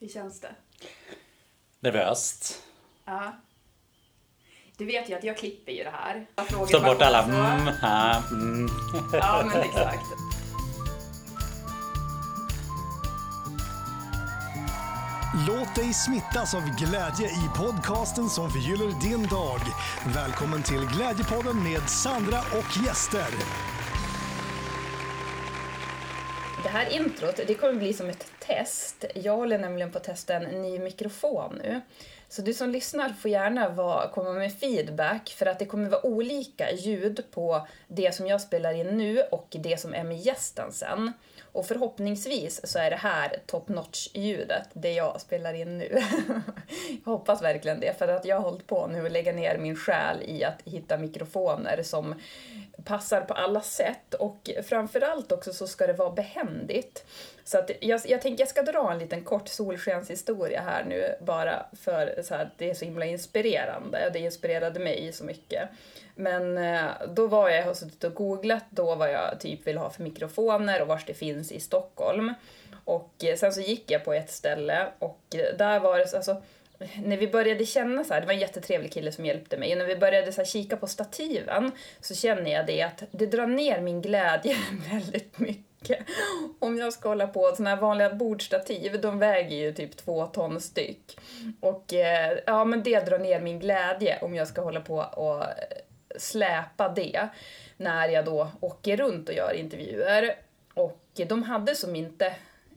Hur känns det? Nervöst. Ja. Du vet ju att jag klipper ju det här. Ta bort alla mm, ha, mm. Ja, men exakt. Låt dig smittas av glädje i podcasten som förgyller din dag. Välkommen till Glädjepodden med Sandra och gäster. Det här introt det kommer bli som ett test. Jag håller nämligen på att testa en ny mikrofon nu. Så du som lyssnar får gärna vara, komma med feedback för att det kommer vara olika ljud på det som jag spelar in nu och det som är med gästen sen. Och förhoppningsvis så är det här top notch-ljudet, det jag spelar in nu. jag hoppas verkligen det, för att jag har hållit på nu och lägga ner min själ i att hitta mikrofoner som passar på alla sätt och framförallt också så ska det vara behändigt. Så att jag, jag tänker jag ska dra en liten kort solskenshistoria här nu bara för så här, det är så himla inspirerande. Det inspirerade mig så mycket. Men eh, då var jag, jag har suttit och googlat då vad jag typ vill ha för mikrofoner och var det finns i Stockholm. Och eh, sen så gick jag på ett ställe och eh, där var det, alltså när vi började känna så här, det var en jättetrevlig kille som hjälpte mig, och när vi började så här, kika på stativen så känner jag det att det drar ner min glädje väldigt mycket. Om jag ska hålla på, såna här vanliga bordstativ, de väger ju typ två ton styck. Och ja, men det drar ner min glädje om jag ska hålla på och släpa det när jag då åker runt och gör intervjuer. Och de hade som inte,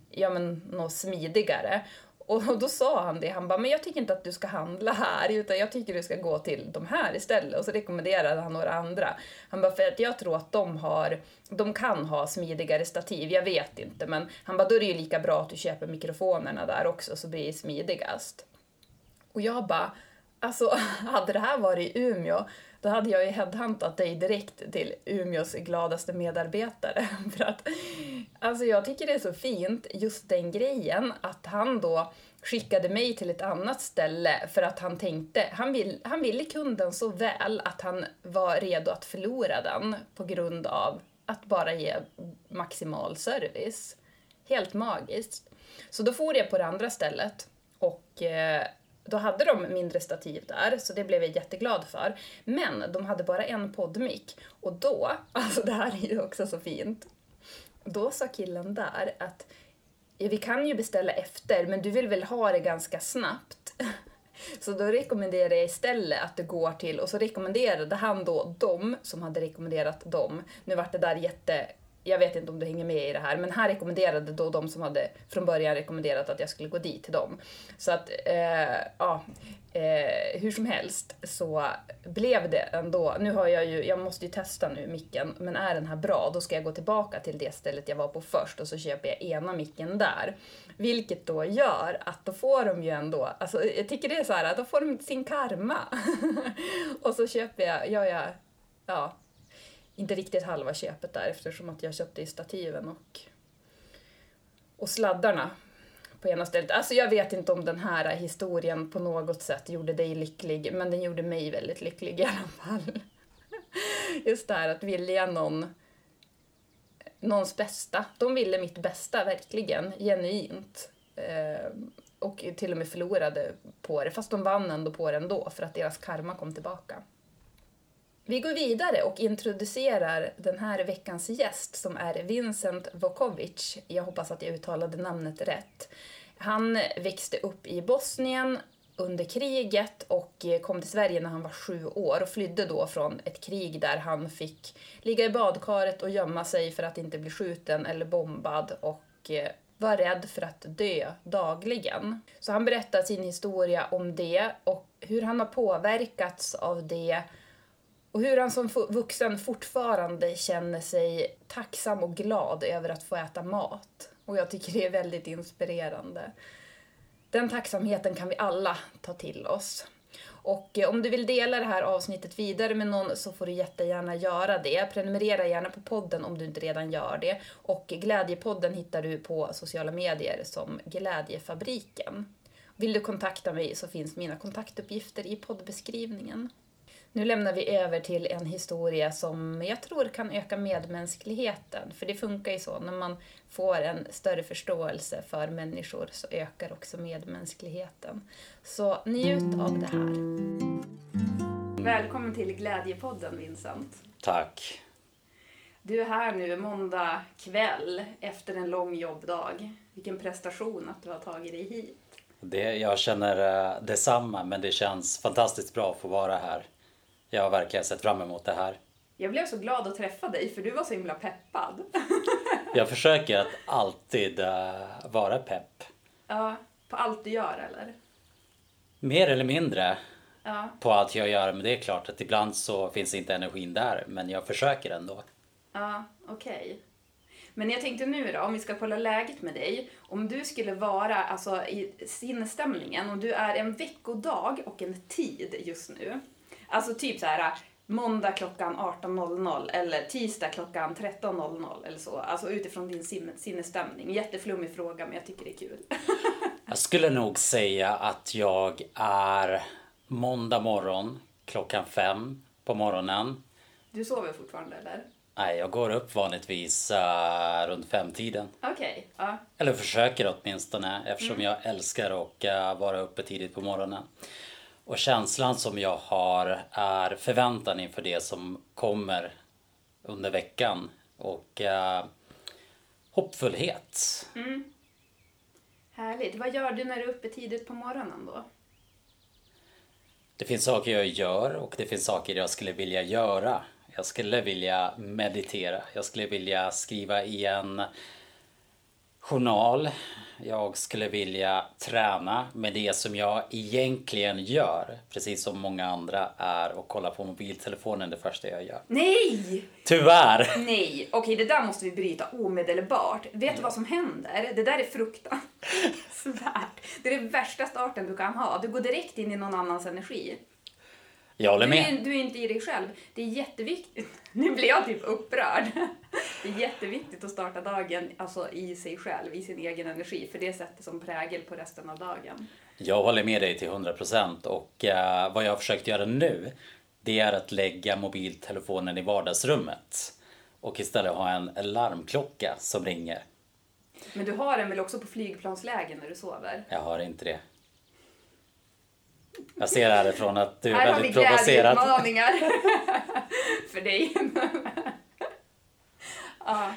ja men något smidigare. Och då sa han det, han bara, men jag tycker inte att du ska handla här, utan jag tycker du ska gå till de här istället. Och så rekommenderade han några andra. Han bara, för att jag tror att de har, de kan ha smidigare stativ, jag vet inte, men han bara, då är det ju lika bra att du köper mikrofonerna där också, så blir det smidigast. Och jag bara, alltså hade det här varit i Umeå, då hade jag ju headhuntat dig direkt till Umeås gladaste medarbetare. För att, alltså jag tycker det är så fint, just den grejen, att han då skickade mig till ett annat ställe för att han tänkte, han, vill, han ville kunden så väl att han var redo att förlora den på grund av att bara ge maximal service. Helt magiskt. Så då for jag på det andra stället och eh, då hade de mindre stativ där, så det blev jag jätteglad för. Men de hade bara en poddmick. Och då, alltså det här är ju också så fint. Då sa killen där att ja, vi kan ju beställa efter, men du vill väl ha det ganska snabbt? Så då rekommenderade jag istället att det går till, och så rekommenderade han då dem som hade rekommenderat dem. Nu vart det där jätte jag vet inte om du hänger med i det här, men här rekommenderade då de som hade från början rekommenderat att jag skulle gå dit till dem. Så att, eh, ja, eh, hur som helst så blev det ändå, nu har jag ju, jag måste ju testa nu micken, men är den här bra då ska jag gå tillbaka till det stället jag var på först och så köper jag ena micken där. Vilket då gör att då får de ju ändå, alltså jag tycker det är så här, då får de sin karma. och så köper jag, gör jag, ja, inte riktigt halva köpet där eftersom att jag köpte i stativen och, och sladdarna på ena stället. Alltså jag vet inte om den här historien på något sätt gjorde dig lycklig, men den gjorde mig väldigt lycklig i alla fall. Just det här att vilja någon, någons bästa. De ville mitt bästa, verkligen, genuint. Eh, och till och med förlorade på det, fast de vann ändå på det ändå för att deras karma kom tillbaka. Vi går vidare och introducerar den här veckans gäst som är Vincent Vokovic. Jag hoppas att jag uttalade namnet rätt. Han växte upp i Bosnien under kriget och kom till Sverige när han var sju år och flydde då från ett krig där han fick ligga i badkaret och gömma sig för att inte bli skjuten eller bombad och eh, var rädd för att dö dagligen. Så han berättar sin historia om det och hur han har påverkats av det och hur han som vuxen fortfarande känner sig tacksam och glad över att få äta mat. Och jag tycker det är väldigt inspirerande. Den tacksamheten kan vi alla ta till oss. Och eh, om du vill dela det här avsnittet vidare med någon så får du jättegärna göra det. Prenumerera gärna på podden om du inte redan gör det. Och Glädjepodden hittar du på sociala medier som Glädjefabriken. Vill du kontakta mig så finns mina kontaktuppgifter i poddbeskrivningen. Nu lämnar vi över till en historia som jag tror kan öka medmänskligheten. För det funkar ju så, när man får en större förståelse för människor så ökar också medmänskligheten. Så njut av det här. Välkommen till Glädjepodden Vincent. Tack. Du är här nu måndag kväll efter en lång jobbdag. Vilken prestation att du har tagit dig hit. Det, jag känner uh, detsamma, men det känns fantastiskt bra att få vara här. Jag har verkligen sett fram emot det här. Jag blev så glad att träffa dig för du var så himla peppad. jag försöker att alltid uh, vara pepp. Ja, på allt du gör eller? Mer eller mindre ja. på allt jag gör. Men det är klart att ibland så finns inte energin där. Men jag försöker ändå. Ja, okej. Okay. Men jag tänkte nu då, om vi ska kolla läget med dig. Om du skulle vara alltså, i sinnesstämningen, om du är en veckodag och en tid just nu. Alltså typ så här måndag klockan 18.00 eller tisdag klockan 13.00 eller så. Alltså utifrån din sinnesstämning. Jätteflummig fråga men jag tycker det är kul. jag skulle nog säga att jag är måndag morgon klockan fem på morgonen. Du sover fortfarande eller? Nej, jag går upp vanligtvis uh, runt femtiden. Okej. Okay, ja. Eller försöker åtminstone eftersom mm. jag älskar att uh, vara uppe tidigt på morgonen. Och känslan som jag har är förväntan inför det som kommer under veckan och uh, hoppfullhet. Mm. Härligt. Vad gör du när du är uppe tidigt på morgonen då? Det finns saker jag gör och det finns saker jag skulle vilja göra. Jag skulle vilja meditera. Jag skulle vilja skriva i en journal. Jag skulle vilja träna med det som jag egentligen gör, precis som många andra, är att kolla på mobiltelefonen det första jag gör. Nej! Tyvärr! Nej, okej det där måste vi bryta omedelbart. Vet du vad som händer? Det där är fruktansvärt. Det är den värsta starten du kan ha. Du går direkt in i någon annans energi. Jag håller med. Du är, du är inte i dig själv. Det är jätteviktigt. Nu blir jag typ upprörd. Det är jätteviktigt att starta dagen alltså, i sig själv, i sin egen energi. För det sätter som prägel på resten av dagen. Jag håller med dig till 100% och uh, vad jag har försökt göra nu det är att lägga mobiltelefonen i vardagsrummet och istället ha en larmklocka som ringer. Men du har den väl också på flygplansläge när du sover? Jag har inte det. Jag ser härifrån att du är väldigt provocerad. Här har vi för dig. ja.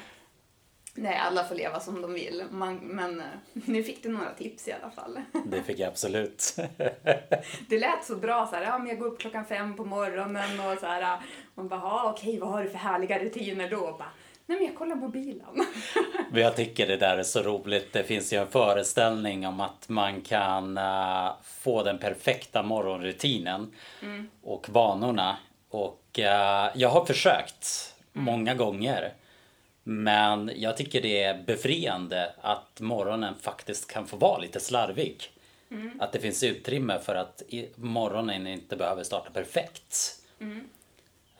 Nej, alla får leva som de vill. Man, men eh, nu fick du några tips i alla fall. Det fick jag absolut. Det lät så bra så här, ja men jag går upp klockan fem på morgonen och så här. Man bara, okej vad har du för härliga rutiner då? Bara, Nej, men jag kollar mobilen. Men jag tycker det där är så roligt. Det finns ju en föreställning om att man kan uh, få den perfekta morgonrutinen mm. och vanorna. Och uh, jag har försökt mm. många gånger. Men jag tycker det är befriande att morgonen faktiskt kan få vara lite slarvig. Mm. Att det finns utrymme för att morgonen inte behöver starta perfekt.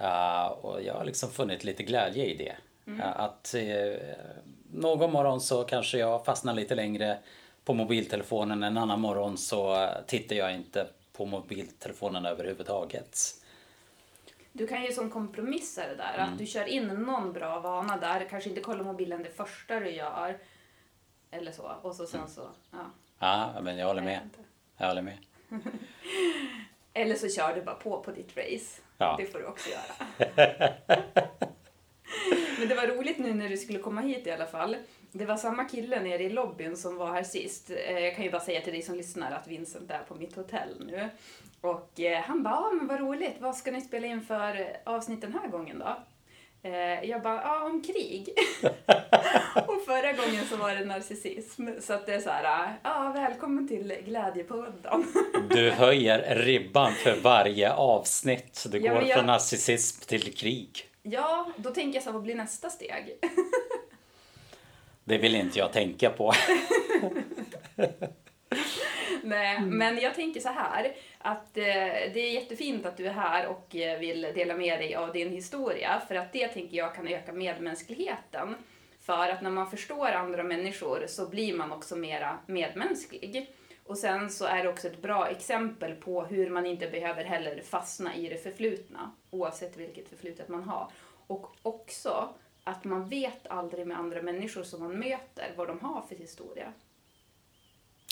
Uh, och jag har liksom funnit lite glädje i det. Mm. Att eh, någon morgon så kanske jag fastnar lite längre på mobiltelefonen. En annan morgon så tittar jag inte på mobiltelefonen överhuvudtaget. Du kan ju som kompromissa det där, mm. att du kör in någon bra vana där, kanske inte kolla mobilen det första du gör. Eller så, och så sen mm. så, ja. Ja, men jag håller med. Jag, jag håller med. eller så kör du bara på på ditt race. Ja. Det får du också göra. Men det var roligt nu när du skulle komma hit i alla fall. Det var samma kille nere i lobbyn som var här sist. Eh, jag kan ju bara säga till dig som lyssnar att Vincent är på mitt hotell nu. Och eh, han bara, ah, men vad roligt, vad ska ni spela in för avsnitt den här gången då? Eh, jag bara, ja om krig. och förra gången så var det narcissism. Så att det är så här, ja välkommen till Glädjepodden. du höjer ribban för varje avsnitt. Du ja, går jag... från narcissism till krig. Ja, då tänker jag så här, vad blir nästa steg? det vill inte jag tänka på. Nej, mm. men jag tänker så här att eh, det är jättefint att du är här och eh, vill dela med dig av din historia för att det tänker jag kan öka medmänskligheten. För att när man förstår andra människor så blir man också mera medmänsklig. Och sen så är det också ett bra exempel på hur man inte behöver heller fastna i det förflutna, oavsett vilket förflutet man har. Och också att man vet aldrig med andra människor som man möter vad de har för historia.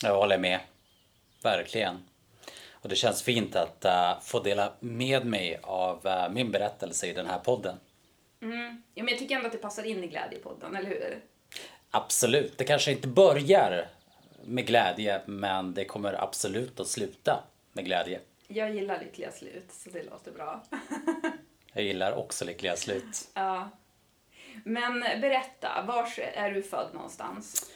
Jag håller med. Verkligen. Och det känns fint att uh, få dela med mig av uh, min berättelse i den här podden. Mm. Ja, men jag tycker ändå att det passar in i Glädjepodden, eller hur? Absolut. Det kanske inte börjar med glädje, men det kommer absolut att sluta med glädje. Jag gillar lyckliga slut, så det låter bra. jag gillar också lyckliga slut. Ja. Men berätta, var är du född någonstans?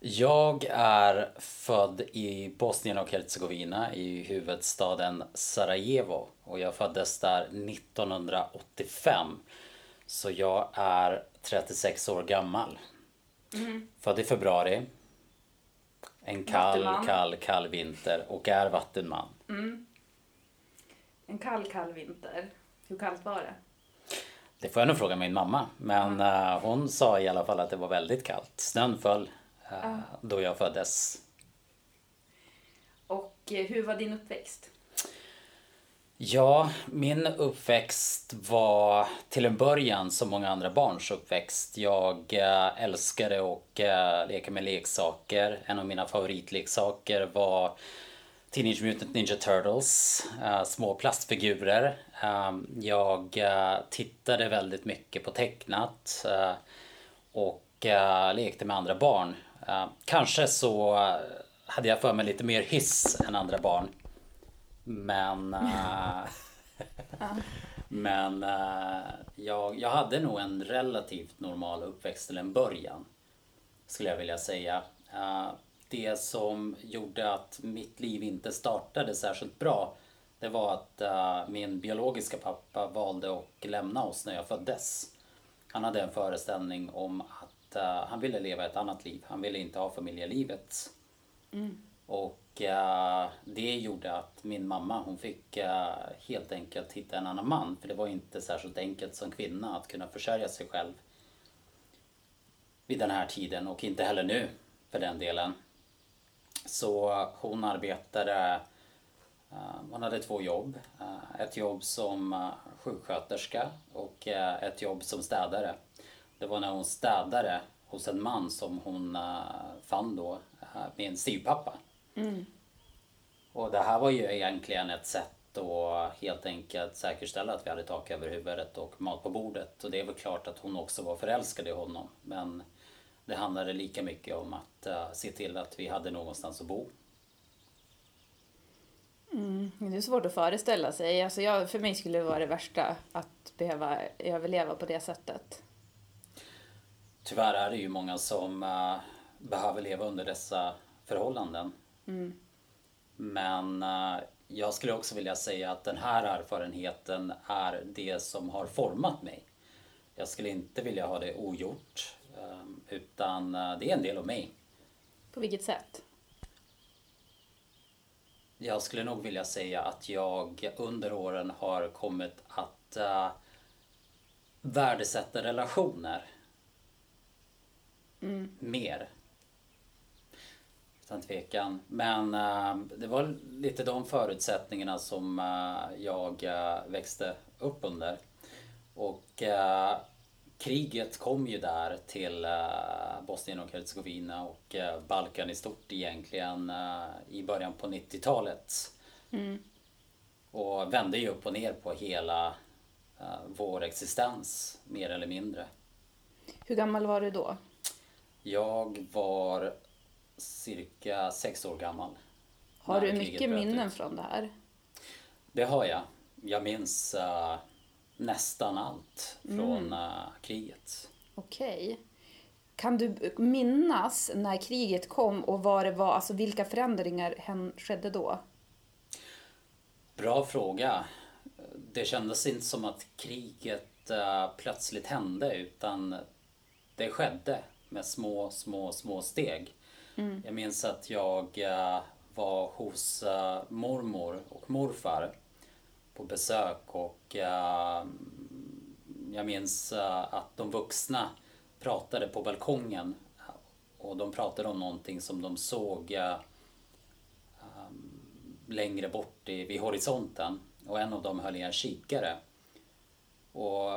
Jag är född i Bosnien och Hercegovina i huvudstaden Sarajevo och jag föddes där 1985. Så jag är 36 år gammal. Mm. Född i februari. En kall, vattenman. kall, kall vinter och är vattenman. Mm. En kall, kall vinter. Hur kallt var det? Det får jag nog fråga min mamma. Men mm. uh, hon sa i alla fall att det var väldigt kallt. Snön föll uh, då jag föddes. Och uh, hur var din uppväxt? Ja, min uppväxt var till en början som många andra barns uppväxt. Jag eh, älskade att eh, leka med leksaker. En av mina favoritleksaker var Teenage Mutant Ninja Turtles, eh, små plastfigurer. Ehm, jag tittade väldigt mycket på tecknat och lekte med andra barn. Ehm, kanske så hade jag för mig lite mer hiss än andra barn. Men... Äh, men äh, jag, jag hade nog en relativt normal uppväxt till en början. Skulle jag vilja säga. Äh, det som gjorde att mitt liv inte startade särskilt bra det var att min biologiska pappa valde att lämna oss när jag föddes. Han hade en föreställning om att han ville leva ett annat liv. Han ville inte ha familjelivet. Mm. Och Eh, det gjorde att min mamma hon fick eh, helt enkelt hitta en annan man. För det var inte särskilt enkelt som kvinna att kunna försörja sig själv vid den här tiden och inte heller nu för den delen. Så hon arbetade, eh, hon hade två jobb. ett jobb som sjuksköterska och ett jobb som städare. Det var när hon städade hos en man som hon fann då min styvpappa. Mm. Och det här var ju egentligen ett sätt att helt enkelt säkerställa att vi hade tak över huvudet och mat på bordet. Och det är väl klart att hon också var förälskad i honom. Men det handlade lika mycket om att uh, se till att vi hade någonstans att bo. Mm, det är svårt att föreställa sig. Alltså jag, för mig skulle det vara det värsta att behöva överleva på det sättet. Tyvärr är det ju många som uh, behöver leva under dessa förhållanden. Mm. Men uh, jag skulle också vilja säga att den här erfarenheten är det som har format mig. Jag skulle inte vilja ha det ogjort. Um, utan uh, det är en del av mig. På vilket sätt? Jag skulle nog vilja säga att jag under åren har kommit att värdesätta relationer mm. mer utan tvekan. Men äh, det var lite de förutsättningarna som äh, jag äh, växte upp under. Och kriget kom ju där till Bosnien och Hercegovina och Balkan i stort egentligen i början på 90-talet. Mm. Och vände ju upp och ner på hela vår existens, mer eller mindre. Hur gammal var du då? Jag var cirka sex år gammal. Har du mycket minnen från det här? Det har jag. Jag minns uh, nästan allt från mm. uh, kriget. Okej. Okay. Kan du minnas när kriget kom och vad det var, alltså vilka förändringar skedde då? Bra fråga. Det kändes inte som att kriget uh, plötsligt hände utan det skedde med små, små, små steg. Mm. Jag minns att jag eh, var hos eh, mormor och morfar på besök och eh, jag minns att de vuxna pratade på balkongen och de pratade om någonting som de såg längre bort i, vid horisonten och en av dem höll i en kikare. Och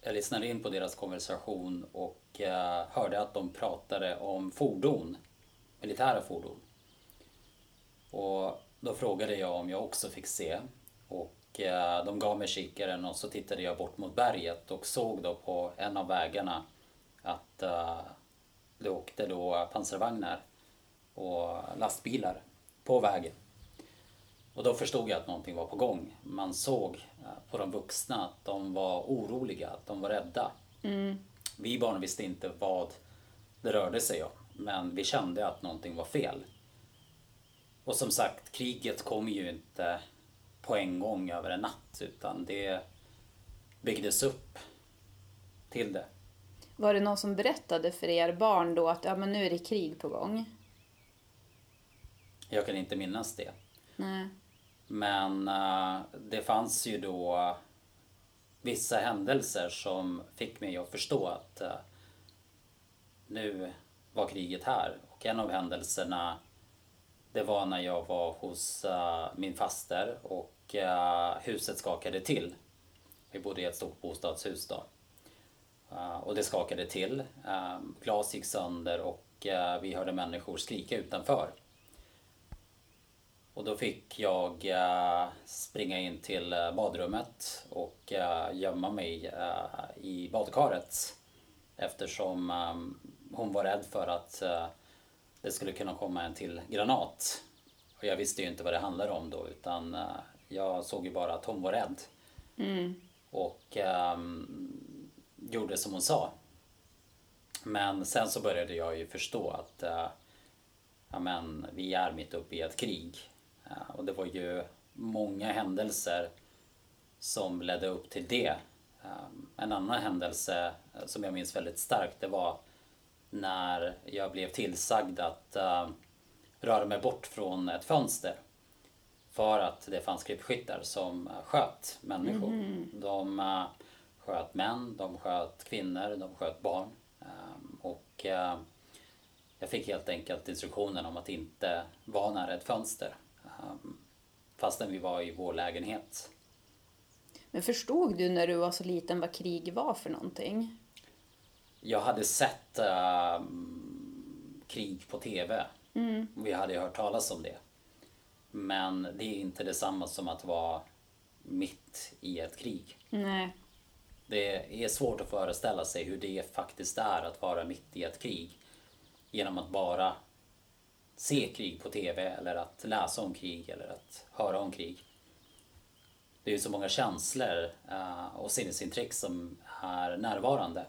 jag lyssnade in på deras konversation och hörde att de pratade om fordon, militära fordon. Och då frågade jag om jag också fick se. Och eh, de gav mig kikaren och så tittade jag bort mot berget och såg då på en av vägarna att eh, det åkte då pansarvagnar och lastbilar på vägen. Och då förstod jag att någonting var på gång. Man såg eh, på de vuxna att de var oroliga, att de var rädda. Vi barn visste inte vad det rörde sig om, men vi kände att någonting var fel. Och som sagt, kriget kom ju inte på en gång över en natt, utan det byggdes upp till det. Var det någon som berättade för er barn då att ja, men nu är det krig på gång? Jag kan inte minnas det. Nej. Men eh, det fanns ju då vissa händelser som fick mig att förstå att eh, nu var kriget här. Och en av händelserna det var när jag var hos uh, min faster och uh, huset skakade till. Vi bodde i ett stort bostadshus då. Uh, och det skakade till. Glas gick sönder och vi hörde människor skrika utanför. Och då fick jag springa in till badrummet och gömma mig i badkaret. Eftersom ehm, hon var rädd för att eh, det skulle kunna komma en till granat. Och jag visste ju inte vad det handlade om då utan eh, jag såg ju bara att hon var rädd. Och ehm, gjorde som hon sa. Men sen så började jag ju förstå att eh, ja, men, vi är mitt uppe i ett krig. Eh, och det var ju många händelser som ledde upp till det. Eh, En annan händelse som jag minns väldigt starkt det var när jag blev tillsagd att eh, röra mig bort från ett fönster. För att det fanns krypskyttar som eh, sköt människor. De eh, sköt män, de sköt kvinnor, de sköt barn. Eh, Och eh, jag fick helt enkelt instruktionen om att inte vara nära ett fönster. Um, fastän vi var i vår lägenhet. Men förstod du när du var så liten vad krig var för någonting? Jag hade sett ehm, krig på TV. Vi hade hört talas om det. Men det är inte detsamma som att vara mitt i ett krig. Nej. Det är svårt att föreställa sig hur det faktiskt är att vara mitt i ett krig genom att bara se krig på TV eller att läsa om krig eller att höra om krig. Det är ju så många känslor eh, och sinnesintryck som är närvarande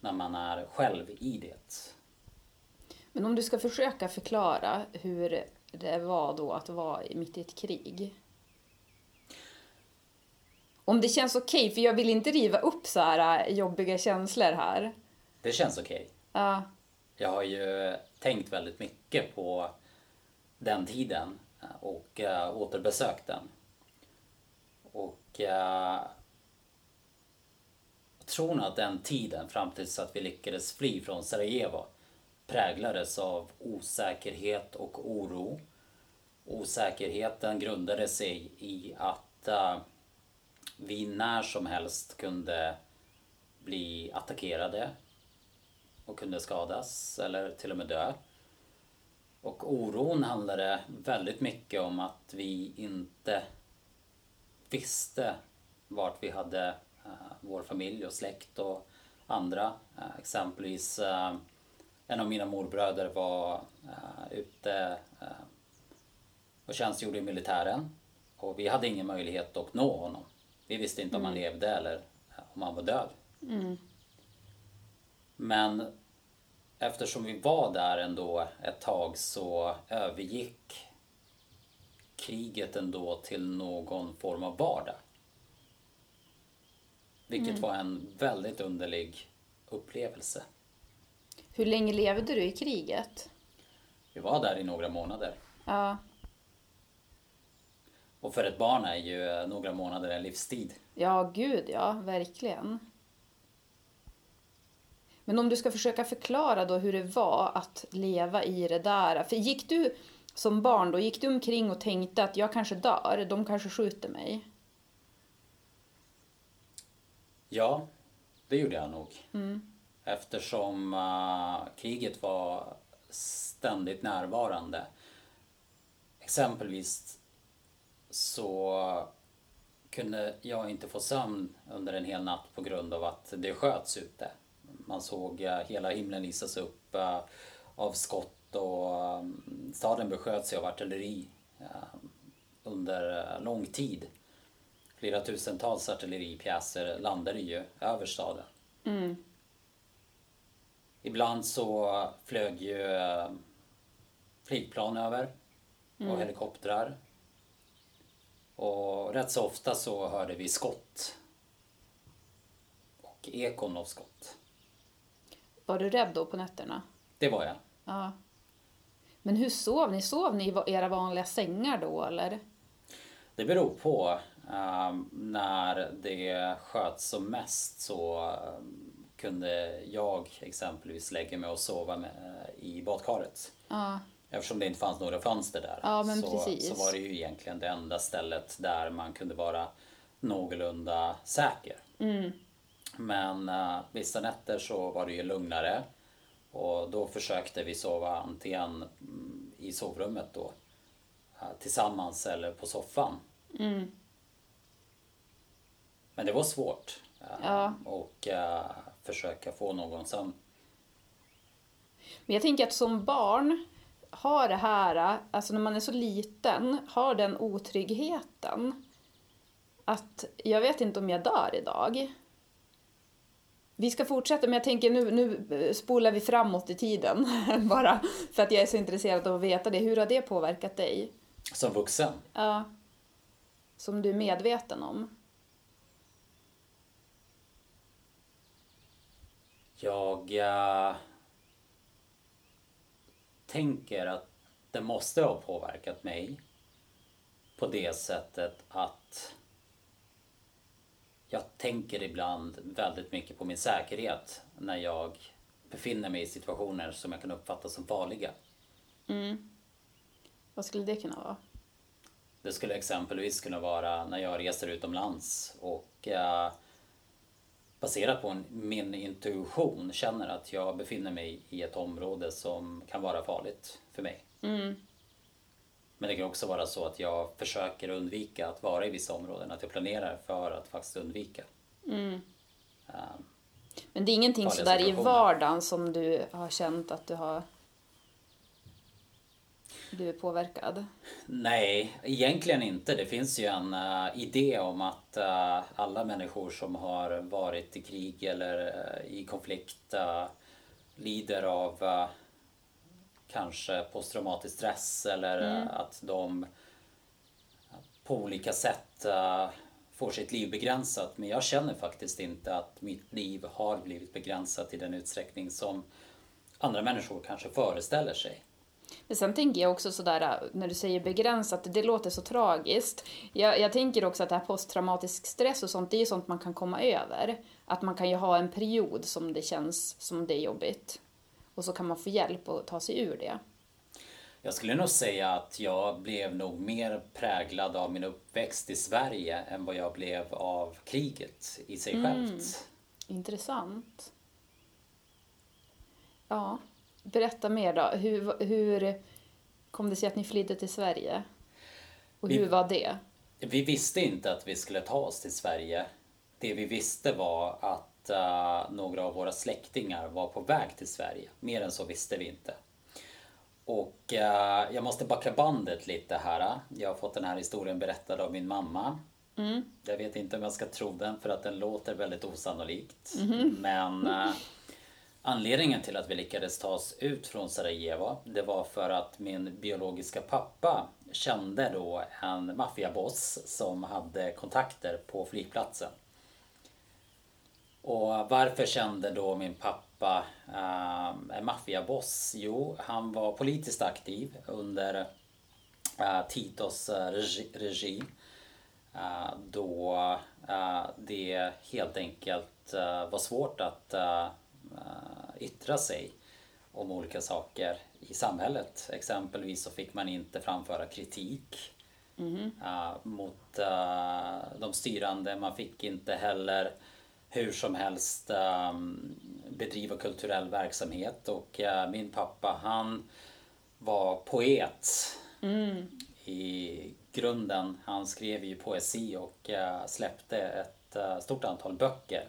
när man är själv i det. Men om du ska försöka förklara hur det var då att vara mitt i ett krig. Om det känns okej, för jag vill inte riva upp så här äh, jobbiga känslor här. Det känns okej. Ja, Jag har ju tänkt väldigt mycket på den tiden och uh, återbesökt den. Och uh, jag tror nog att den tiden fram tills att vi lyckades fly från Sarajevo präglades av osäkerhet och oro. Osäkerheten grundade sig i att uh, vi när som helst kunde bli attackerade och kunde skadas eller till och med dö. Och oron handlade väldigt mycket om att vi inte visste vart vi hade vår familj och släkt och andra. Eh, exempelvis eh, en av mina morbröder var eh, ute och tjänstgjorde i militären och vi hade ingen möjlighet att nå honom. Vi visste inte om han levde eller om han var död. Men eftersom vi var där ändå ett tag så övergick kriget ändå till någon form av vardag. Vilket var en väldigt underlig upplevelse. hur länge levde du i kriget? Vi var där i några månader. Ja, Och för ett barn är ju några månader en livstid. ja gud ja, verkligen. Men om du ska försöka förklara då hur det var att leva i det där. För gick du, som barn då, gick du omkring och tänkte att jag kanske dör, de kanske skjuter mig? Ja, det gjorde jag nog. Eftersom uh, kriget var ständigt närvarande. Exempelvis så kunde jag inte få sömn under en hel natt på grund av att det sköts ute. Man såg uh, hela himlen lysas upp uh, av skott och um, staden besköts av artilleri under lång tid. Flera tusentals artilleripjäser landade ju över staden. Ibland så flög ju eh, flygplan över och helikoptrar. Och rätt så ofta så hörde vi skott. Och ekon av skott. Var du rädd då på nätterna? Det var jag. Ja. Men hur sov ni? Sov ni i era vanliga sängar då eller? Det beror på. Eh, när det sköts som mest så eh, kunde jag exempelvis lägga mig och sova med, i badkaret. Ja. Eftersom det inte fanns några fönster där Ja, så, precis. så var det ju egentligen det enda stället där man kunde vara någorlunda säker. Mm. Men uh, vissa nätter så var det ju lugnare och då försökte vi sova antingen mm, i sovrummet då eh, tillsammans eller på soffan. Mm. Men det var svårt eh, Ja. och eh, försöka få någon sömn. Men jag tänker att som barn har det här, alltså när man är så liten, har den otryggheten. Att jag vet inte om jag dör idag. Vi ska fortsätta, men jag tänker nu, nu spolar vi framåt i tiden. Bara för att jag är så intresserad av att veta det. Hur har det påverkat dig? Som vuxen Ja. Som du är medveten om. Jag eh, tänker att det måste ha påverkat mig på det sättet att jag tänker ibland väldigt mycket på min säkerhet när jag befinner mig i situationer som jag kan uppfatta som farliga. Vad skulle det kunna vara? Det skulle exempelvis kunna vara när jag reser utomlands och eh, baserat på en, min intuition känner att jag befinner mig i ett område som kan vara farligt för mig. Men det kan också vara så att jag försöker undvika att vara i vissa områden, att jag planerar för att faktiskt undvika. Eh, Men det är ingenting sådär i vardagen som du har känt att du har... Du är påverkad? Nej, egentligen inte. Det finns ju en eh, idé om att eh, alla människor som har varit i krig eller eh, i konflikt lider av kanske posttraumatisk stress eller eh, att de på olika sätt får sitt liv begränsat. Men jag känner faktiskt inte att mitt liv har blivit begränsat i den utsträckning som andra människor kanske föreställer sig. Men sen tänker jag också sådär, när du säger begränsat, det låter så tragiskt. Jag, jag tänker också att det här posttraumatisk stress och sånt, det är ju sånt man kan komma över. Att man kan ju ha en period som det känns som det är jobbigt. Och så kan man få hjälp att ta sig ur det. Jag skulle nog säga att jag blev nog mer präglad av min uppväxt i Sverige än vad jag blev av kriget i sig självt. Intressant. Ja, berätta mer då. Hur, hur kom det sig att ni flydde till Sverige? Och Vi- hur var det? Vi visste inte att vi skulle ta oss till Sverige. Det vi visste var att eh, några av våra släktingar var på väg till Sverige. Mer än så visste vi inte. Och eh, jag måste backa bandet lite här. Jag har fått den här historien berättad av min mamma. Jag vet inte om jag ska tro den för att den låter väldigt osannolikt. Men eh, anledningen till att vi lyckades ta oss ut från Sarajevo det var för att min biologiska pappa kände då en maffiaboss som hade kontakter på flygplatsen. Och varför kände då min pappa eh, en maffiaboss? Jo, han var politiskt aktiv under eh, Titos eh, regi, regi eh, då eh, det helt enkelt eh, var svårt att eh, eh yttra sig om olika saker i samhället. Exempelvis så fick man inte framföra kritik eh, mot eh, de styrande. Man fick inte heller hur som helst eh, bedriva kulturell verksamhet och eh, min pappa han var poet i grunden. Han skrev ju poesi och släppte ett stort antal böcker.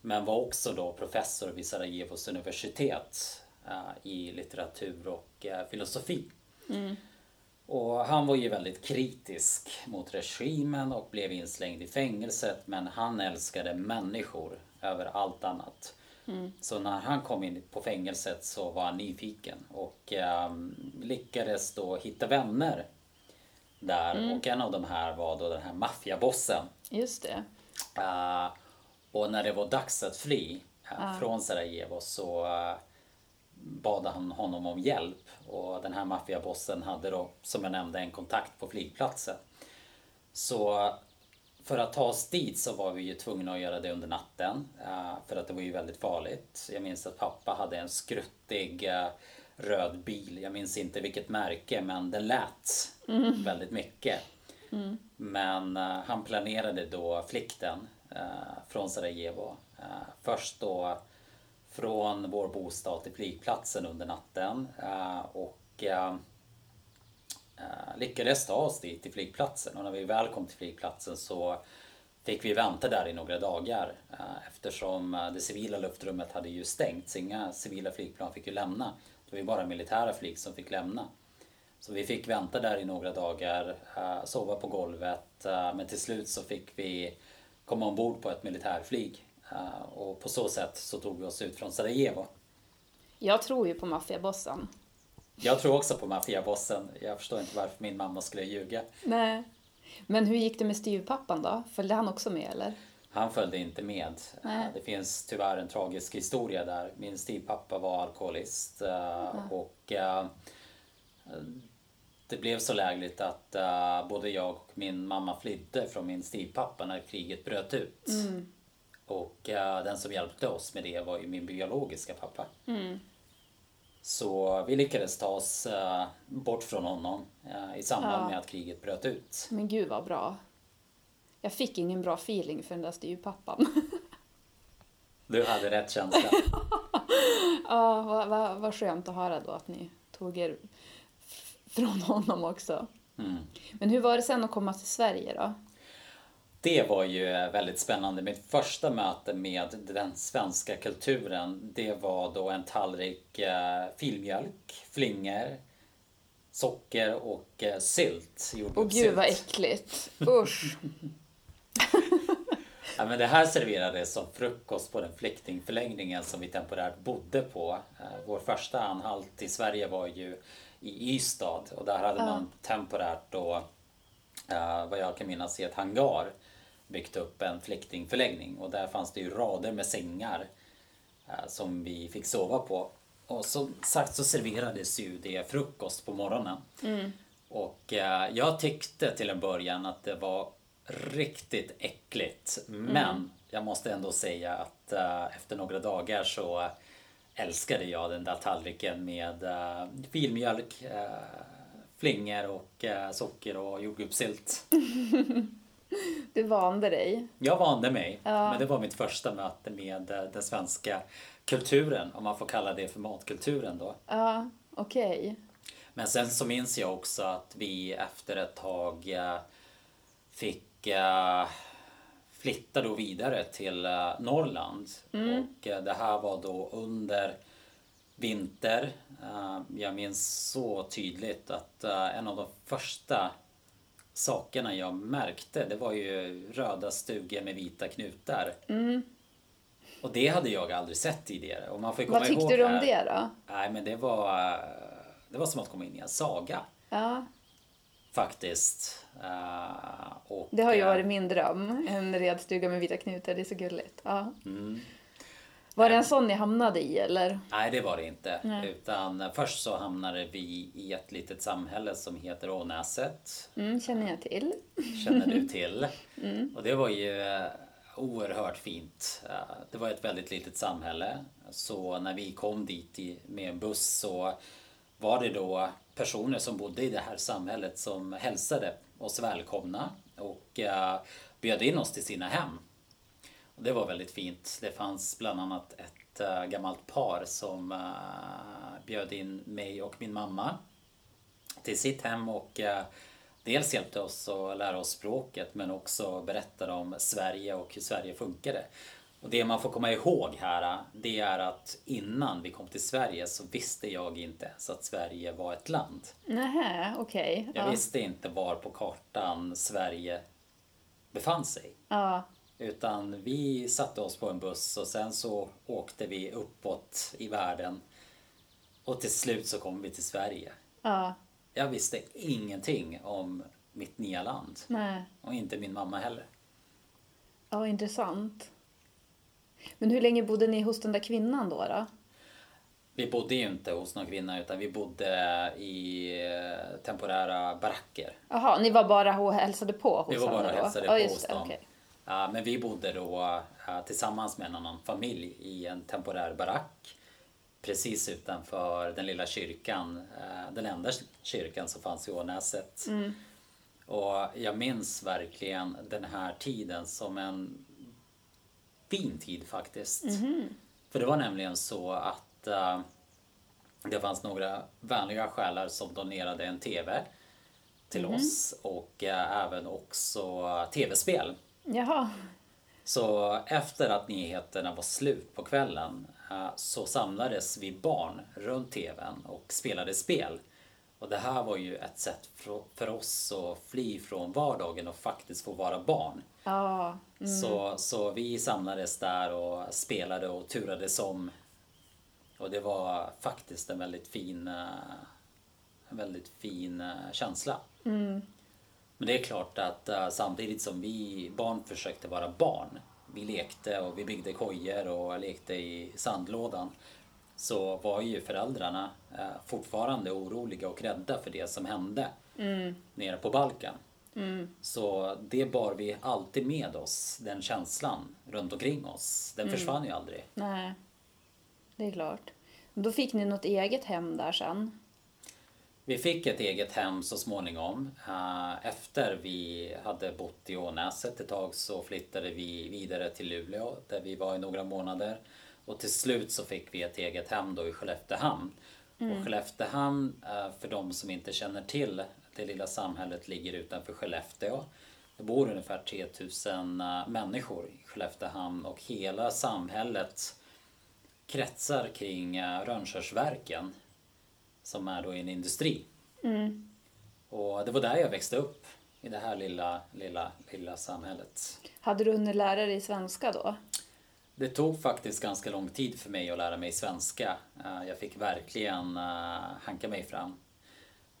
Men var också då professor vid Sarajevos universitet eh, i litteratur och eh, filosofi. Och han var ju väldigt kritisk mot regimen och blev inslängd i fängelset men han älskade människor över allt annat. Så när han kom in på fängelset så var han nyfiken och ehm, lyckades då hitta vänner där och en av de här var då den här maffiabossen. Just det. Eh, och när det var dags att fly eh, från Sarajevo så eh, bad han honom om hjälp. Och den här maffiabossen hade då, som jag nämnde, en kontakt på flygplatsen. Så för att ta oss dit så var vi ju tvungna att göra det under natten. eh, För att det var ju väldigt farligt. Jag minns att pappa hade en skruttig eh, röd bil. Jag minns inte vilket märke men den lät väldigt mycket. Men eh, han planerade då flykten eh, Eh, från Sarajevo. Eh, först då från vår bostad till flygplatsen under natten eh, och lyckades ta oss dit till flygplatsen och när vi väl kom till flygplatsen så fick vi vänta där i några dagar eftersom det civila luftrummet hade ju stängts. Inga civila flygplan fick ju lämna. Det var ju bara militära flyg som fick lämna. Så vi fick vänta där i några dagar, sova på golvet men till slut så fick vi komma ombord på ett militärflyg eh, och på så sätt så tog vi oss ut från Sarajevo. Jag tror ju på maffiabossen. Jag tror också på maffiabossen. Jag förstår inte varför min mamma skulle ljuga. Nej. Men hur gick det med styvpappan då? Följde han också med eller? Han följde inte med. Nej. Det finns tyvärr en tragisk historia där. Min styvpappa var alkoholist eh, och eh, det blev så lägligt att eh, både jag och min mamma flydde från min styvpappa när kriget bröt ut. Och eh, den som hjälpte oss med det var ju min biologiska pappa. Så vi lyckades ta oss eh, bort från honom i samband Ja. med att kriget bröt ut. Men gud vad bra. Jag fick ingen bra feeling för den där styvpappan. Du hade rätt känsla. Ja, vad, vad, vad skönt att höra då att ni tog er från honom också. Mm. Men hur var det sen att komma till Sverige då? Det var ju väldigt spännande. Mitt första möte med den svenska kulturen det var då en tallrik eh, filmjölk, flingor, socker och eh, sylt. Åh gud vad äckligt. Usch. Ja, men det här serverades som frukost på den flyktingförläggningen som vi temporärt bodde på. Eh, Vår första anhalt i Sverige var ju i Ystad och där hade man temporärt då, eh, vad jag kan minnas, i ett hangar byggt upp en flyktingförläggning och där fanns det ju rader med sängar eh, som vi fick sova på. Och som sagt så serverades ju det frukost på morgonen. Och eh, jag tyckte till en början att det var riktigt äckligt. Men jag måste ändå säga att efter några dagar så älskade jag den där tallriken med uh, filmjölk, uh, flingor och eh, socker och jordgubbssylt. Du vande dig. Jag vande mig, Ja. men det var mitt första möte med den svenska kulturen, om man får kalla det för matkulturen då. Ja, okej. Men sen så minns jag också att vi efter ett tag fick eh, flytta då vidare till eh, Norrland. Och eh, det här var då under vinter. Eh, Jag minns så tydligt att en av de första sakerna jag märkte det var ju röda stugor med vita knutar. Och det hade jag aldrig sett tidigare. Och man får komma Vad tyckte ihåg du om här- det då? Nej men det var, det var som att komma in i en saga Ja, faktiskt. Eh, och, det har ju eh, varit min dröm. En redstuga med vita knutar, det är så gulligt. Ja. Mm. Var det en sån ni hamnade i eller? Nej det var det inte. Nej. Utan eh, först så hamnade vi i ett litet samhälle som heter Ånäset. Mm, känner jag till. Känner du till. Mm. Och det var ju eh, oerhört fint. Eh, Det var ett väldigt litet samhälle. Så när vi kom dit med en buss så var det då personer som bodde i det här samhället som hälsade oss välkomna och eh, bjöd in oss till sina hem. Och det var väldigt fint. Det fanns bland annat ett eh, gammalt par som eh, bjöd in mig och min mamma till sitt hem och dels hjälpte oss att lära oss språket men också berättade om Sverige och hur Sverige funkade. Och det man får komma ihåg här, det är att innan vi kom till Sverige så visste jag inte ens att Sverige var ett land. Nähä, okej. Okay. Jag ja. visste inte var på kartan Sverige befann sig. Ja. Utan vi satte oss på en buss och sen så åkte vi uppåt i världen. Och till slut så kom vi till Sverige. Ja. Jag visste ingenting om mitt nya land. Nej. Och inte min mamma heller. Ja, intressant. Men hur länge bodde ni hos den där kvinnan då? då? Vi bodde ju inte hos någon kvinna utan vi bodde i eh, temporära baracker. Jaha, ni var bara och hälsade på hos Vi var bara och hälsade på ja, hos dem. Okay. men vi bodde då eh, tillsammans med en annan familj i en temporär barack precis utanför den lilla kyrkan. Eh, den enda kyrkan som fanns i Ånäset. Mm. Och jag minns verkligen den här tiden som en fin tid faktiskt. Mm. För det var nämligen så att uh, det fanns några vänliga själar som donerade en TV till mm. oss och uh, även också TV-spel. Jaha. Så efter att nyheterna var slut på kvällen uh, så samlades vi barn runt TVn och spelade spel. Och det här var ju ett sätt för oss att fly från vardagen och faktiskt få vara barn. Ja. Mm. Så, så vi samlades där och spelade och turades om. Och det var faktiskt en väldigt fin, eh, en väldigt fin eh, känsla. Mm. Men det är klart att uh, samtidigt som vi barn försökte vara barn, vi lekte och vi byggde kojor och lekte i sandlådan, så var ju föräldrarna fortfarande oroliga och rädda för det som hände mm. nere på Balkan. Mm. Så det bar vi alltid med oss, den känslan runt omkring oss. Den mm. försvann ju aldrig. Nej, det är klart. Då fick ni något eget hem där sen? Vi fick ett eget hem så småningom. Eh, efter vi hade bott i Ånäset ett tag så flyttade vi vidare till Luleå där vi var i några månader. Och till slut så fick vi ett eget hem då i Skelleftehamn. Mm. Och Skelleftehamn, eh, för de som inte känner till det lilla samhället ligger utanför Skellefteå. Det bor ungefär 3000 eh, människor i Skelleftehamn och hela samhället kretsar kring eh, Rönnskärsverken som är då en industri. Mm. Och det var där jag växte upp, i det här lilla, lilla, lilla samhället. Hade du hunnit lära dig svenska då? Det tog faktiskt ganska lång tid för mig att lära mig svenska. Eh, jag fick verkligen hanka mig fram.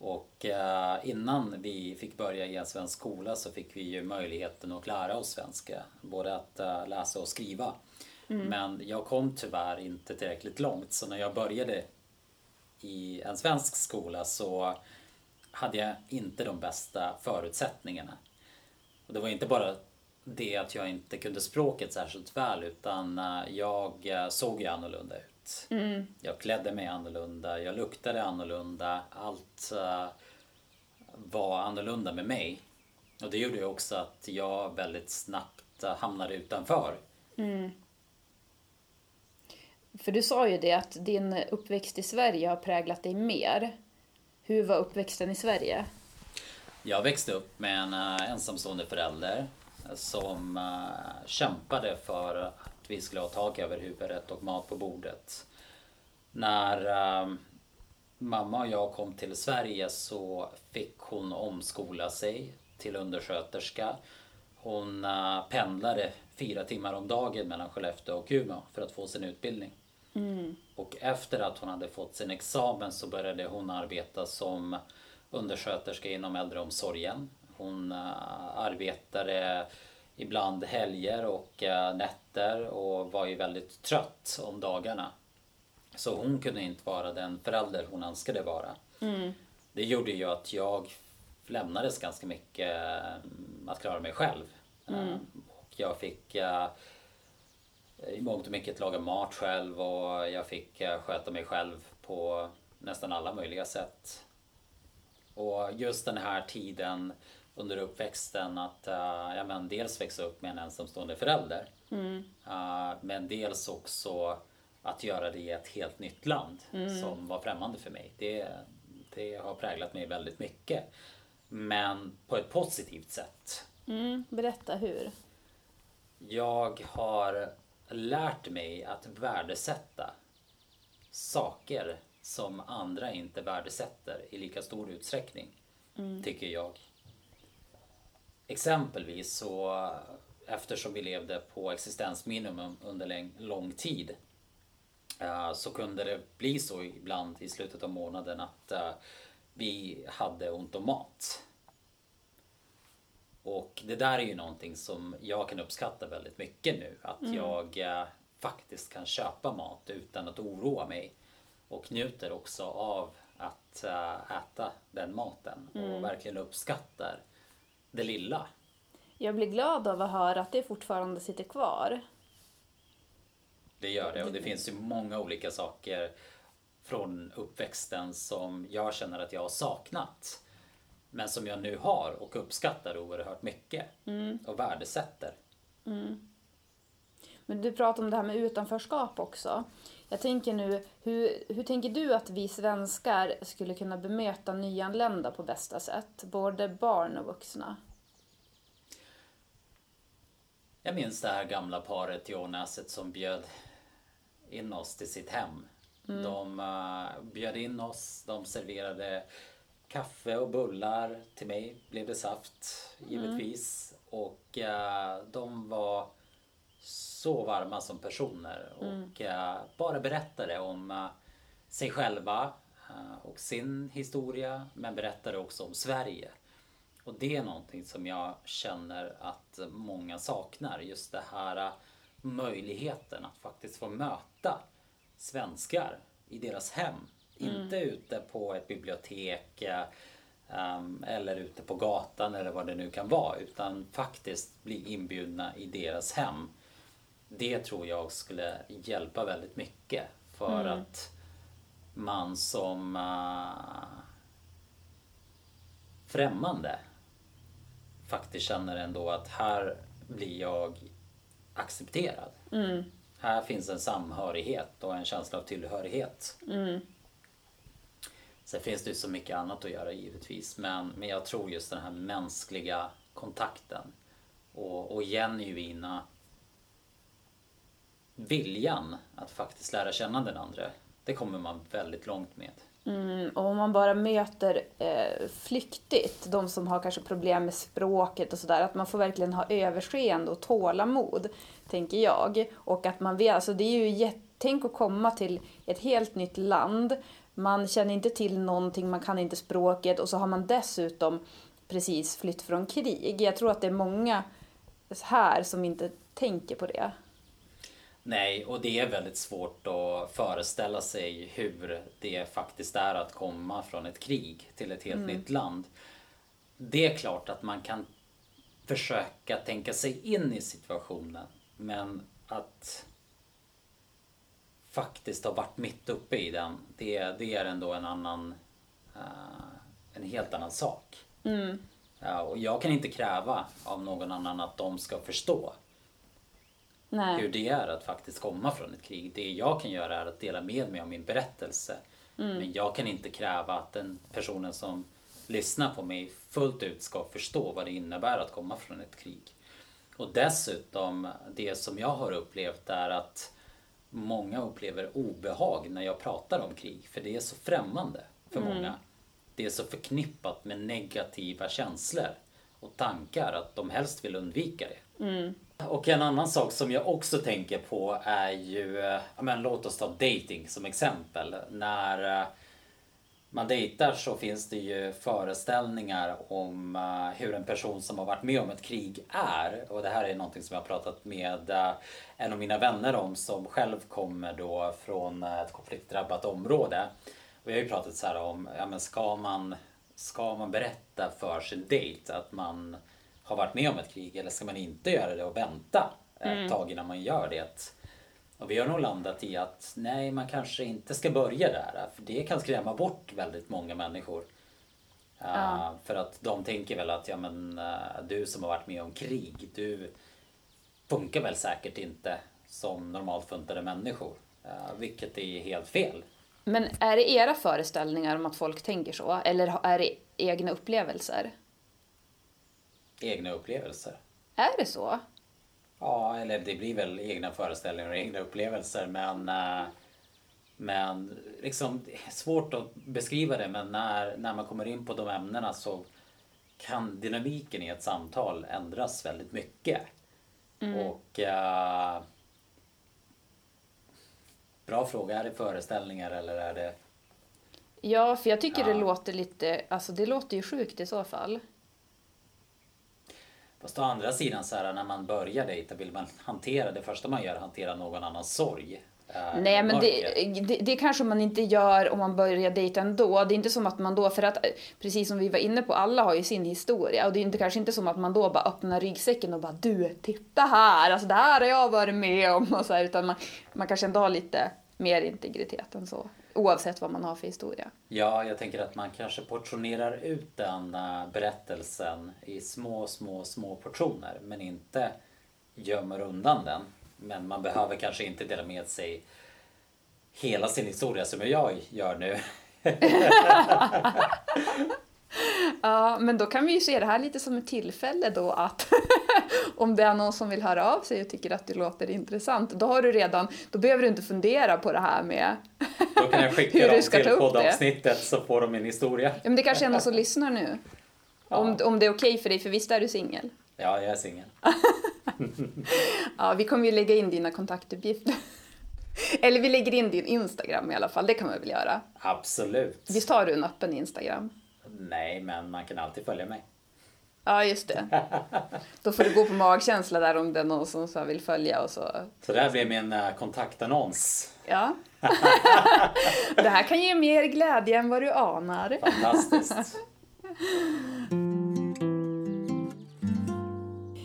Och eh, innan vi fick börja i en svensk skola så fick vi ju möjligheten att lära oss svenska. Både att eh, läsa och skriva. Mm. Men jag kom tyvärr inte tillräckligt långt så när jag började i en svensk skola så hade jag inte de bästa förutsättningarna. Och det var inte bara det att jag inte kunde språket särskilt väl utan eh, jag såg ju annorlunda ut. Mm. Jag klädde mig annorlunda, jag luktade annorlunda. Allt uh, var annorlunda med mig. Och det gjorde ju också att jag väldigt snabbt uh, hamnade utanför. Mm. För du sa ju det att din uppväxt i Sverige har präglat dig mer. Hur var uppväxten i Sverige? Jag växte upp med en uh, ensamstående förälder som kämpade för vi skulle ha tak över huvudet och mat på bordet. När uh, mamma och jag kom till Sverige så fick hon omskola sig till undersköterska. Hon uh, pendlade fyra timmar om dagen mellan Skellefteå och Umeå för att få sin utbildning. Mm. Och efter att hon hade fått sin examen så började hon arbeta som undersköterska inom äldreomsorgen. Hon uh, arbetade ibland helger och uh, nätter och var ju väldigt trött om dagarna. Så hon kunde inte vara den förälder hon önskade vara. Mm. Det gjorde ju att jag lämnades ganska mycket mm, att klara mig själv. Mm. Ehm, och jag fick uh, i mångt och mycket laga mat själv och jag fick sköta mig själv på nästan alla möjliga sätt. Och just den här tiden under uppväxten att uh, ja, men dels växa upp med en ensamstående förälder. Mm. Uh, men dels också att göra det i ett helt nytt land mm. som var främmande för mig. Det, det har präglat mig väldigt mycket. Men på ett positivt sätt. Mm, berätta hur. Jag har lärt mig att värdesätta saker som andra inte värdesätter i lika stor utsträckning. Mm. Tycker jag. Exempelvis så eftersom vi levde på existensminimum under lång tid eh, så kunde det bli så ibland i slutet av månaden att eh, vi hade ont om mat. Och det där är ju någonting som jag kan uppskatta väldigt mycket nu. Att mm. jag eh, faktiskt kan köpa mat utan att oroa mig. Och njuter också av att äta den maten mm. och verkligen uppskattar det lilla. Jag blir glad av att höra att det fortfarande sitter kvar. Det gör det och det finns ju många olika saker från uppväxten som jag känner att jag har saknat. Men som jag nu har och uppskattar oerhört mycket mm. och värdesätter. Mm. Men du pratar om det här med utanförskap också. Jag tänker nu, hur, hur tänker du att vi svenskar skulle kunna bemöta nyanlända på bästa sätt? Både barn och vuxna. Jag minns det här gamla paret i Ånäset som bjöd in oss till sitt hem. Mm. De uh, bjöd in oss, de serverade kaffe och bullar. Till mig blev det saft givetvis. Mm. Och uh, de var så varma som personer och mm. bara berättade om sig själva och sin historia men berättade också om Sverige. Och det är någonting som jag känner att många saknar. Just det här möjligheten att faktiskt få möta svenskar i deras hem. Mm. Inte ute på ett bibliotek um, eller ute på gatan eller vad det nu kan vara. Utan faktiskt bli inbjudna i deras hem. Det tror jag skulle hjälpa väldigt mycket. För mm. att man som uh, främmande faktiskt känner ändå att här blir jag accepterad. Mm. Här finns en samhörighet och en känsla av tillhörighet. Mm. Sen finns det ju så mycket annat att göra givetvis men, men jag tror just den här mänskliga kontakten och, och genuina viljan att faktiskt lära känna den andra. Det kommer man väldigt långt med. Mm, och om man bara möter eh, flyktigt, de som har kanske problem med språket och sådär, att man får verkligen ha överseende och tålamod, tänker jag. Och att man vet, alltså det är ju jätte, tänk att komma till ett helt nytt land, man känner inte till någonting, man kan inte språket och så har man dessutom precis flytt från krig. Jag tror att det är många här som inte tänker på det. Nej, och det är väldigt svårt att föreställa sig hur det faktiskt är att komma från ett krig till ett helt mm. nytt land. Det är klart att man kan försöka tänka sig in i situationen, men att faktiskt ha varit mitt uppe i den, det, det är ändå en annan, uh, en helt annan sak. Mm. Ja, och jag kan inte kräva av någon annan att de ska förstå. Nej. hur det är att faktiskt komma från ett krig. Det jag kan göra är att dela med mig av min berättelse. Mm. Men jag kan inte kräva att den personen som lyssnar på mig fullt ut ska förstå vad det innebär att komma från ett krig. Och dessutom, det som jag har upplevt är att många upplever obehag när jag pratar om krig. För det är så främmande för mm. många. Det är så förknippat med negativa känslor och tankar att de helst vill undvika det. Mm. Och en annan sak som jag också tänker på är ju, eh, men låt oss ta dating som exempel. När eh, man dejtar så finns det ju föreställningar om eh, hur en person som har varit med om ett krig är. Och det här är någonting som jag har pratat med en av mina vänner om som själv kommer då från ett konfliktdrabbat område. Och jag har ju pratat så här om, ja men ska man, ska man berätta för sin dejt att man har varit med om ett krig eller ska man inte göra det och vänta mm. ett tag innan man gör det? Och vi har nog landat i att nej, man kanske inte ska börja där. För det kan skrämma bort väldigt många människor. Uh, för att de tänker väl att ja, men, uh, du som har varit med om krig, du funkar väl säkert inte som normalt funtade människor. Uh, vilket är helt fel. Men är det era föreställningar om att folk tänker så? Eller är det egna upplevelser? Egna upplevelser. Är det så? Ja, eller det blir väl egna föreställningar och egna upplevelser men uh, men liksom svårt att beskriva det men när, när man kommer in på de ämnena så kan dynamiken i ett samtal ändras väldigt mycket. Mm. Och uh, Bra fråga. Är det föreställningar eller är det... Ja, för jag tycker ja. det låter lite... Alltså det låter ju sjukt i så fall. Fast å andra sidan så här när man börjar dejta vill man hantera det första man gör hantera någon annans sorg. Äh, Nej men det, det, det, kanske man inte gör om man börjar dejta ändå. Det är inte som att man då, för att precis som vi var inne på, alla har ju sin historia och det är inte, kanske inte som att man då bara öppnar ryggsäcken och bara du, titta här, alltså det här har jag varit med om och så här, utan man, man kanske ändå har lite mer integritet än så. Oavsett vad man har för historia. Ja, jag tänker att man kanske portionerar ut den uh, berättelsen i små, små, små portioner men inte gömmer undan den. Men man behöver kanske inte dela med sig hela sin historia som jag gör nu. Ja, men då kan vi ju se det här lite som ett tillfälle då att om det är någon som vill höra av sig och tycker att det låter intressant, då har du redan, då behöver du inte fundera på det här med Då kan jag skicka dem till poddavsnittet så får de en historia. Ja, men det kanske är någon som lyssnar nu. Ja. Om, om det är okej okay för dig, för visst är du singel? Ja, jag är singel. ja, vi kommer ju lägga in dina kontaktuppgifter. Eller vi lägger in din Instagram i alla fall, det kan man väl göra? Absolut. Visst har du en öppen Instagram? Nej, men man kan alltid följa mig. Ja, just det. Då får du gå på magkänsla där om det är någon som så vill följa och så. Så det här blir min uh, kontaktannons. Ja. det här kan ge mer glädje än vad du anar. Fantastiskt.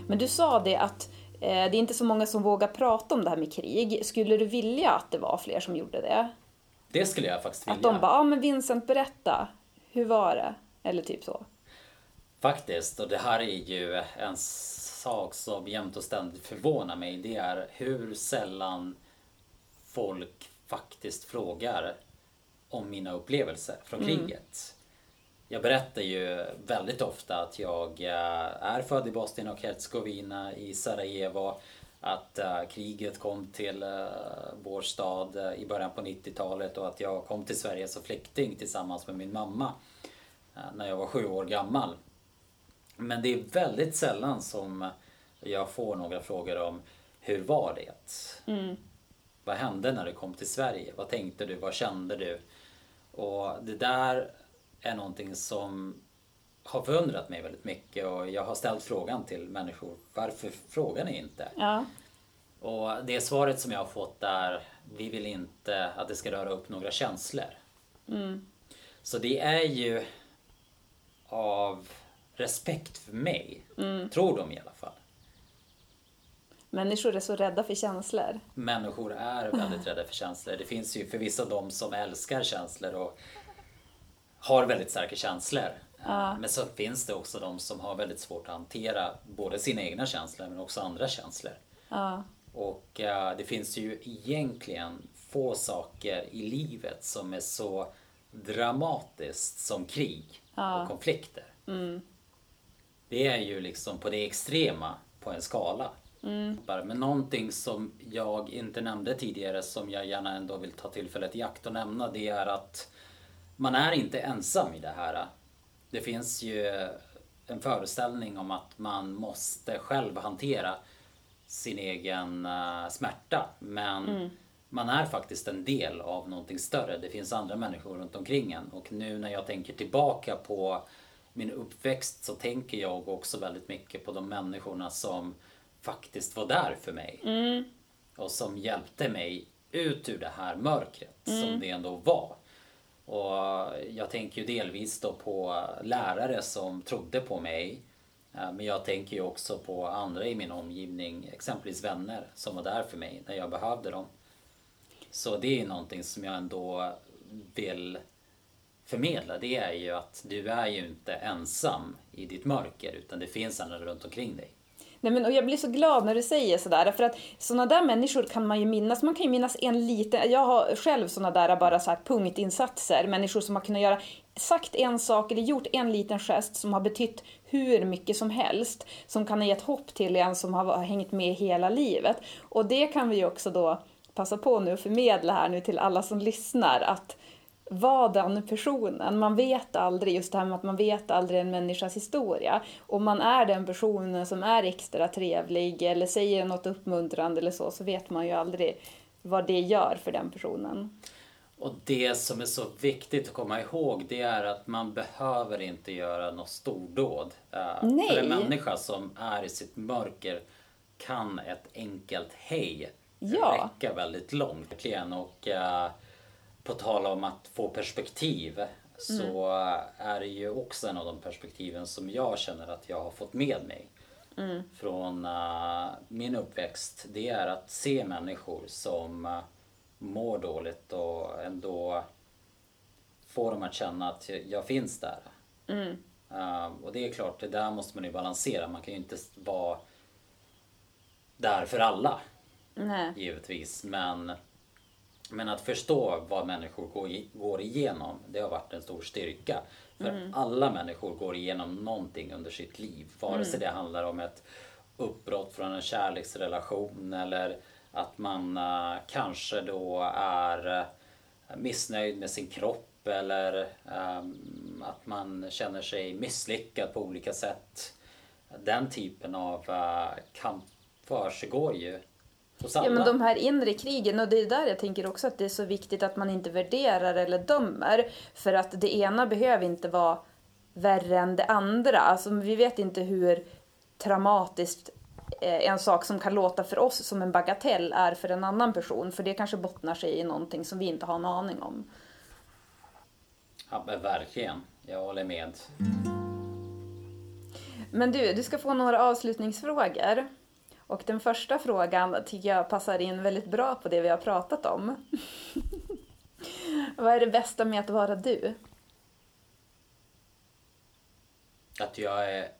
Men du sa det att eh, det är inte så många som vågar prata om det här med krig. Skulle du vilja att det var fler som gjorde det? Det skulle jag faktiskt vilja. Att de bara, ja ah, men Vincent berätta, hur var det? Eller typ så. Faktiskt, och det här är ju en sak som jämt och ständigt förvånar mig. Det är hur sällan folk faktiskt frågar om mina upplevelser från mm. kriget. Jag berättar ju väldigt ofta att jag eh, är född i Bosnien och Herzegovina i Sarajevo. Att uh, kriget kom till uh, vår stad i början på 90-talet och att jag kom till Sverige som flykting tillsammans med min mamma när jag var sju år gammal. Men det är väldigt sällan som jag får några frågor om hur var det? Mm. Vad hände när du kom till Sverige? Vad tänkte du? Vad kände du? Och det där är någonting som har förundrat mig väldigt mycket och jag har ställt frågan till människor varför frågar ni inte? Ja. Och det svaret som jag har fått är vi vill inte att det ska röra upp några känslor. Mm. Så det är ju av respekt för mig. Mm. Tror de i alla fall. Människor är så rädda för känslor. Människor är väldigt rädda för känslor. Det finns ju förvisso de som älskar känslor och har väldigt starka känslor. Ja. Men så finns det också de som har väldigt svårt att hantera både sina egna känslor men också andra känslor. Ja. Och uh, det finns ju egentligen få saker i livet som är så dramatiskt som krig ja. och konflikter. Mm. Det är ju liksom på det extrema på en skala. Mm. Men någonting som jag inte nämnde tidigare som jag gärna ändå vill ta tillfället i akt och nämna det är att man är inte ensam i det här. Det finns ju en föreställning om att man måste själv hantera sin egen uh, smärta. Men mm. man är faktiskt en del av någonting större. Det finns andra människor runt omkring en. Och nu när jag tänker tillbaka på min uppväxt så tänker jag också väldigt mycket på de människorna som faktiskt var där för mig. Mm. Och som hjälpte mig ut ur det här mörkret mm. som det ändå var. Och jag tänker ju delvis då på lärare som trodde på mig. Eh, men jag tänker ju också på andra i min omgivning, exempelvis vänner som var där för mig när jag behövde dem. Så det är någonting som jag ändå vill förmedla. Det är ju att du är ju inte ensam i ditt mörker utan det finns andra runt omkring dig. Nej, men, och jag blir så glad när du säger sådär, för att sådana där människor kan man ju minnas. Man kan ju minnas en liten, jag har själv sådana där bara så här punktinsatser, människor som har kunnat göra sagt en sak eller gjort en liten gest som har betytt hur mycket som helst, som kan ha gett hopp till en som har hängt med hela livet. Och det kan vi ju också då passa på nu att förmedla här nu till alla som lyssnar, att var den personen. Man vet aldrig, just det här med att man vet aldrig en människas historia. Om man är den personen som är extra trevlig eller säger något uppmuntrande eller så, så vet man ju aldrig vad det gör för den personen. Och det som är så viktigt att komma ihåg det är att man behöver inte göra något stordåd. Nej. För en människa som är i sitt mörker kan ett enkelt hej Ja. räcka väldigt långt. Och uh, på tal om att få perspektiv så är det ju också en av de perspektiven som jag känner att jag har fått med mig från uh, min uppväxt. Det är att se människor som uh, mår dåligt och ändå få dem att känna att jag, finns där. Uh, och det är klart, det där måste man ju balansera. Man kan ju inte vara där för alla Nej. givetvis. Men, men att förstå vad människor går, igenom, det har varit en stor styrka. För alla människor går igenom någonting under sitt liv. Vare sig det handlar om ett uppbrott från en kärleksrelation eller att man eh, kanske då är eh, missnöjd med sin kropp eller ehm, att man känner sig misslyckad på olika sätt. Den typen av uh, kamp försiggår ju. Ja, men de här inre krigen, och det är där jag tänker också att det är så viktigt att man inte värderar eller dömer. För att det ena behöver inte vara värre än det andra. Alltså, vi vet inte hur traumatiskt eh, en sak som kan låta för oss som en bagatell är för en annan person. För det kanske bottnar sig i någonting som vi inte har en aning om. Ja, men verkligen. Jag håller med. Men du, du ska få några avslutningsfrågor. Och den första frågan tycker jag passar in väldigt bra på det vi har pratat om. Vad är det bästa med att vara du? Att jag är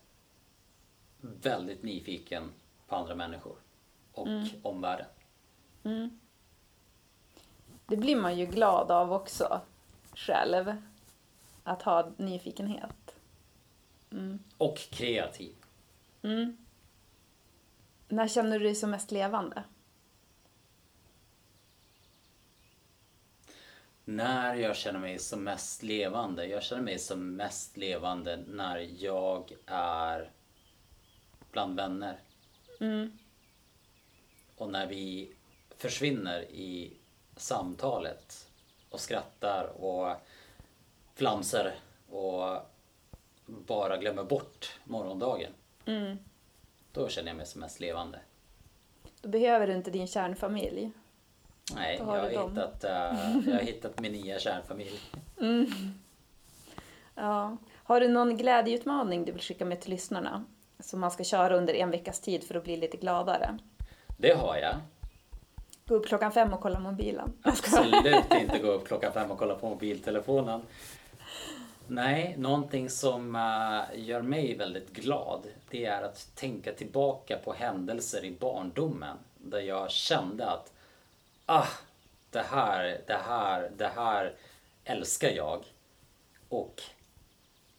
väldigt nyfiken på andra människor och omvärlden. Det blir man ju glad av också själv. Att ha nyfikenhet. Och kreativ. När känner du dig som mest levande? När jag känner mig som mest levande? Jag känner mig som mest levande när jag är bland vänner. Och när vi försvinner i samtalet och skrattar och flamsar och bara glömmer bort morgondagen. Då känner jag mig som mest levande. Då behöver du inte din kärnfamilj. Nej, jag har hittat, eh, jag har hittat min nya kärnfamilj. Ja. Har du någon glädjeutmaning du vill skicka med till lyssnarna? Som man ska köra under en veckas tid för att bli lite gladare. Det har jag. Gå upp klockan fem och kolla mobilen. Absolut inte gå upp klockan fem och kolla på mobiltelefonen. Nej, någonting som eh, gör mig väldigt glad det är att tänka tillbaka på händelser i barndomen där jag kände att ah, det här, det här, det här älskar jag. Och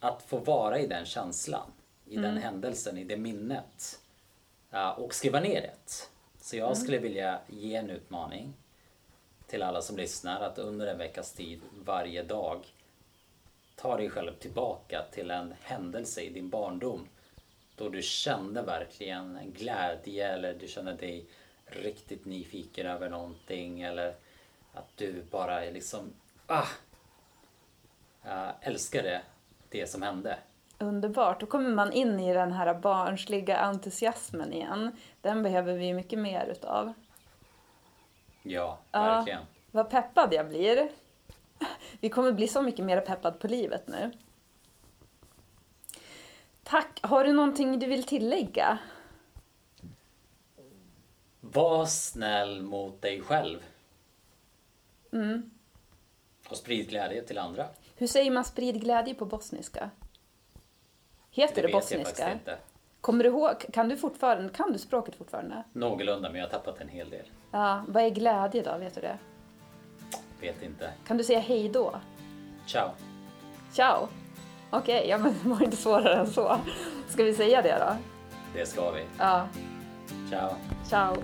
att få vara i den känslan, i den händelsen, i det minnet. eh, och skriva ner det. Så jag skulle vilja ge en utmaning till alla som lyssnar att under en veckas tid varje dag ta dig själv tillbaka till en händelse i din barndom då du kände verkligen en glädje eller du kände dig riktigt nyfiken över någonting eller att du bara liksom ah, älskade det som hände. Underbart. Då kommer man in i den här barnsliga entusiasmen igen. Den behöver vi mycket mer utav. Ja, Ja. verkligen. Vad peppad jag blir. Vi kommer bli så mycket mer peppad på livet nu. Tack. Har du någonting du vill tillägga? Var snäll mot dig själv. Och sprid glädje till andra. Hur säger man sprid glädje på bosniska? Heter det, jag bosniska? inte. Kommer du ihåg, kan du fortfarande, kan du språket fortfarande? Någorlunda, men jag har tappat en hel del. Ja, vad är glädje då, vet du det? Vet inte. Kan du säga hej då? Ciao. Ciao! Okej, ja men det var inte svårare än så. Ska vi säga det då? Det ska vi. Ja, Ciao. ciao!